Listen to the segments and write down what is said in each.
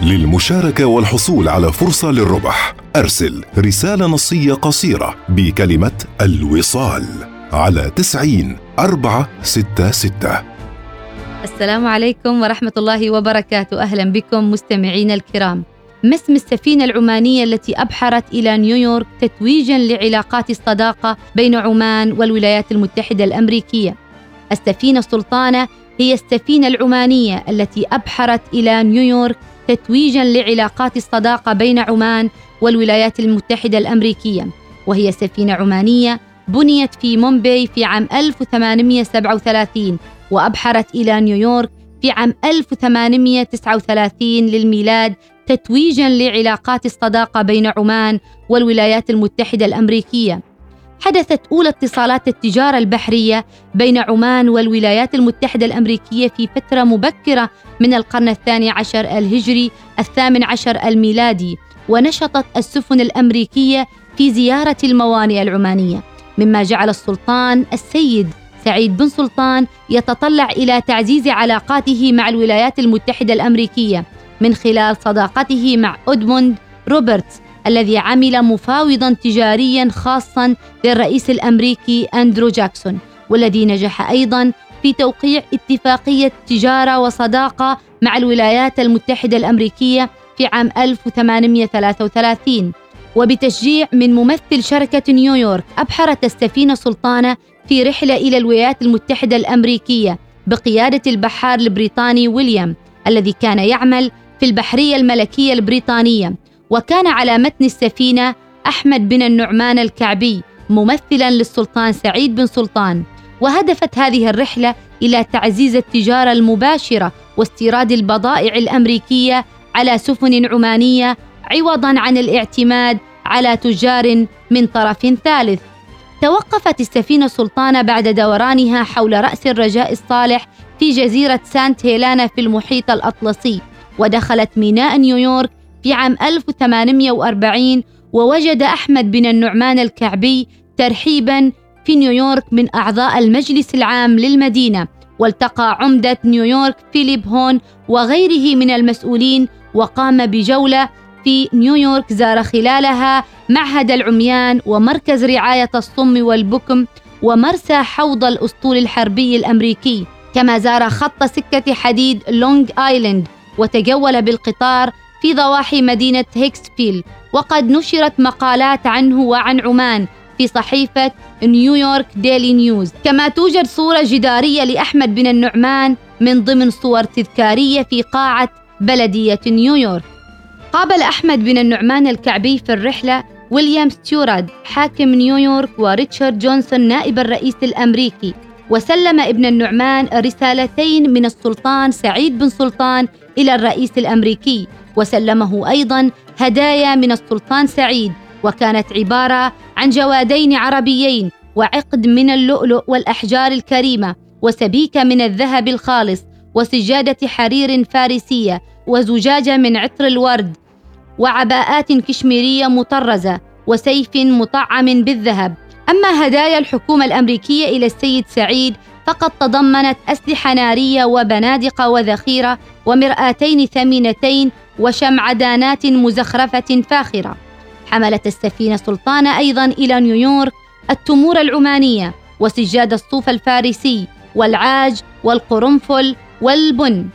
للمشاركة والحصول على فرصة للربح. أرسل رسالة نصية قصيرة بكلمة الوصال على تسعين أربعة ستة ستة. السلام عليكم ورحمة الله وبركاته. أهلا بكم مستمعينا الكرام. ما اسم السفينة العمانية التي أبحرت إلى نيويورك تتويجا لعلاقات الصداقة بين عمان والولايات المتحدة الأمريكية. السفينة السلطانة هي السفينة العمانية التي أبحرت إلى نيويورك تتويجا لعلاقات الصداقة بين عمان والولايات المتحدة الأمريكية وهي سفينة عمانية بنيت في مومباي في عام 1837 وأبحرت إلى نيويورك في عام 1839 للميلاد تتويجا لعلاقات الصداقة بين عمان والولايات المتحدة الأمريكية. حدثت أولى اتصالات التجارة البحرية بين عمان والولايات المتحدة الأمريكية في فترة مبكرة من القرن الثاني عشر الهجري الثامن عشر الميلادي ونشطت السفن الأمريكية في زيارة الموانئ العمانية مما جعل السلطان السيد سعيد بن سلطان يتطلع إلى تعزيز علاقاته مع الولايات المتحدة الأمريكية من خلال صداقته مع أدموند روبرتس. الذي عمل مفاوضا تجاريا خاصا للرئيس الأمريكي أندرو جاكسون والذي نجح أيضا في توقيع اتفاقية تجارة وصداقة مع الولايات المتحدة الأمريكية في عام 1833 وبتشجيع من ممثل شركة نيويورك أبحرت السفينة سلطانة في رحلة إلى الولايات المتحدة الأمريكية بقيادة البحار البريطاني ويليام الذي كان يعمل في البحرية الملكية البريطانية. وكان على متن السفينة أحمد بن النعمان الكعبي ممثلا للسلطان سعيد بن سلطان وهدفت هذه الرحلة إلى تعزيز التجارة المباشرة واستيراد البضائع الأمريكية على سفن عمانية عوضا عن الاعتماد على تجار من طرف ثالث. توقفت السفينة سلطانة بعد دورانها حول رأس الرجاء الصالح في جزيرة سانت هيلانا في المحيط الأطلسي ودخلت ميناء نيويورك في عام 1840 ووجد أحمد بن النعمان الكعبي ترحيبا في نيويورك من أعضاء المجلس العام للمدينة والتقى عمدة نيويورك فيليب هون وغيره من المسؤولين وقام بجولة في نيويورك زار خلالها معهد العميان ومركز رعاية الصم والبكم ومرسى حوض الأسطول الحربي الأمريكي. كما زار خط سكة حديد لونج آيلاند وتجول بالقطار في ضواحي مدينة هيكسفيل وقد نشرت مقالات عنه وعن عمان في صحيفة نيويورك ديلي نيوز. كما توجد صورة جدارية لأحمد بن النعمان من ضمن صور تذكارية في قاعة بلدية نيويورك. قابل أحمد بن النعمان الكعبي في الرحلة ويليام ستيوراد حاكم نيويورك وريتشارد جونسون نائب الرئيس الأمريكي وسلم ابن النعمان رسالتين من السلطان سعيد بن سلطان إلى الرئيس الأمريكي. وسلمه أيضا هدايا من السلطان سعيد وكانت عبارة عن جوادين عربيين وعقد من اللؤلؤ والأحجار الكريمة وسبيكه من الذهب الخالص وسجادة حرير فارسية وزجاجة من عطر الورد وعباءات كشميرية مطرزة وسيف مطعم بالذهب. أما هدايا الحكومة الأمريكية إلى السيد سعيد فقد تضمنت أسلحة نارية وبنادق وذخيرة ومرآتين ثمينتين وشمعدانات مزخرفة فاخرة. حملت السفينة سلطانة أيضا إلى نيويورك التمور العمانية وسجاد الصوف الفارسي والعاج والقرنفل والبن.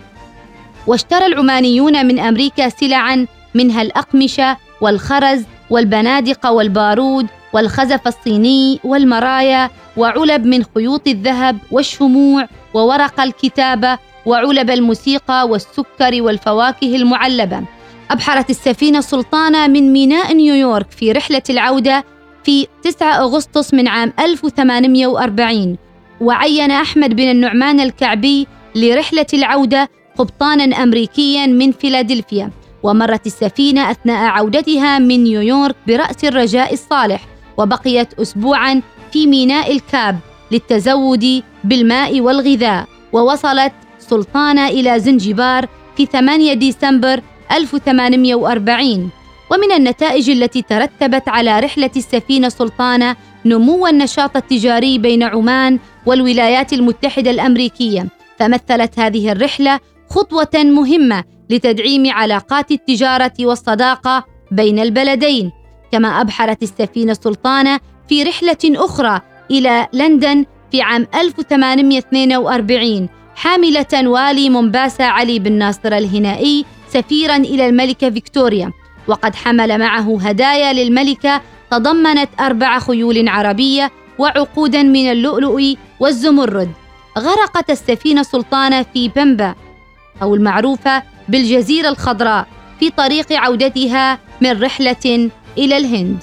واشترى العمانيون من أمريكا سلعا منها الأقمشة والخرز والبنادق والبارود والخزف الصيني والمرايا وعلب من خيوط الذهب والشموع وورق الكتابة وعلب الموسيقى والسكر والفواكه المعلبة. أبحرت السفينة سلطانة من ميناء نيويورك في رحلة العودة في 9 أغسطس من عام 1840 وعين أحمد بن النعمان الكعبي لرحلة العودة قبطانا أمريكيا من فيلادلفيا. ومرت السفينة أثناء عودتها من نيويورك برأس الرجاء الصالح. وبقيت أسبوعا في ميناء الكاب للتزود بالماء والغذاء. ووصلت سلطانة إلى زنجبار في 8 ديسمبر 1840 ومن النتائج التي ترتبت على رحلة السفينة سلطانة نمو النشاط التجاري بين عمان والولايات المتحدة الأمريكية. فمثلت هذه الرحلة خطوة مهمة لتدعيم علاقات التجارة والصداقة بين البلدين. كما أبحرت السفينة سلطانة في رحلة أخرى إلى لندن في عام 1842 حاملة والي مومباسا علي بن ناصر الهنائي سفيرا إلى الملكة فيكتوريا وقد حمل معه هدايا للملكة تضمنت أربع خيول عربية وعقودا من اللؤلؤ والزمرد. غرقت السفينة سلطانة في بمبا أو المعروفة بالجزيرة الخضراء في طريق عودتها من رحلة إلى الهند.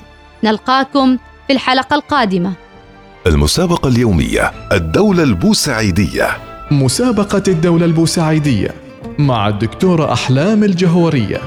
نلقاكم في الحلقة القادمة. المسابقة اليومية الدولة البوسعيدية. مسابقة الدولة البوسعيدية مع الدكتورة أحلام الجهورية.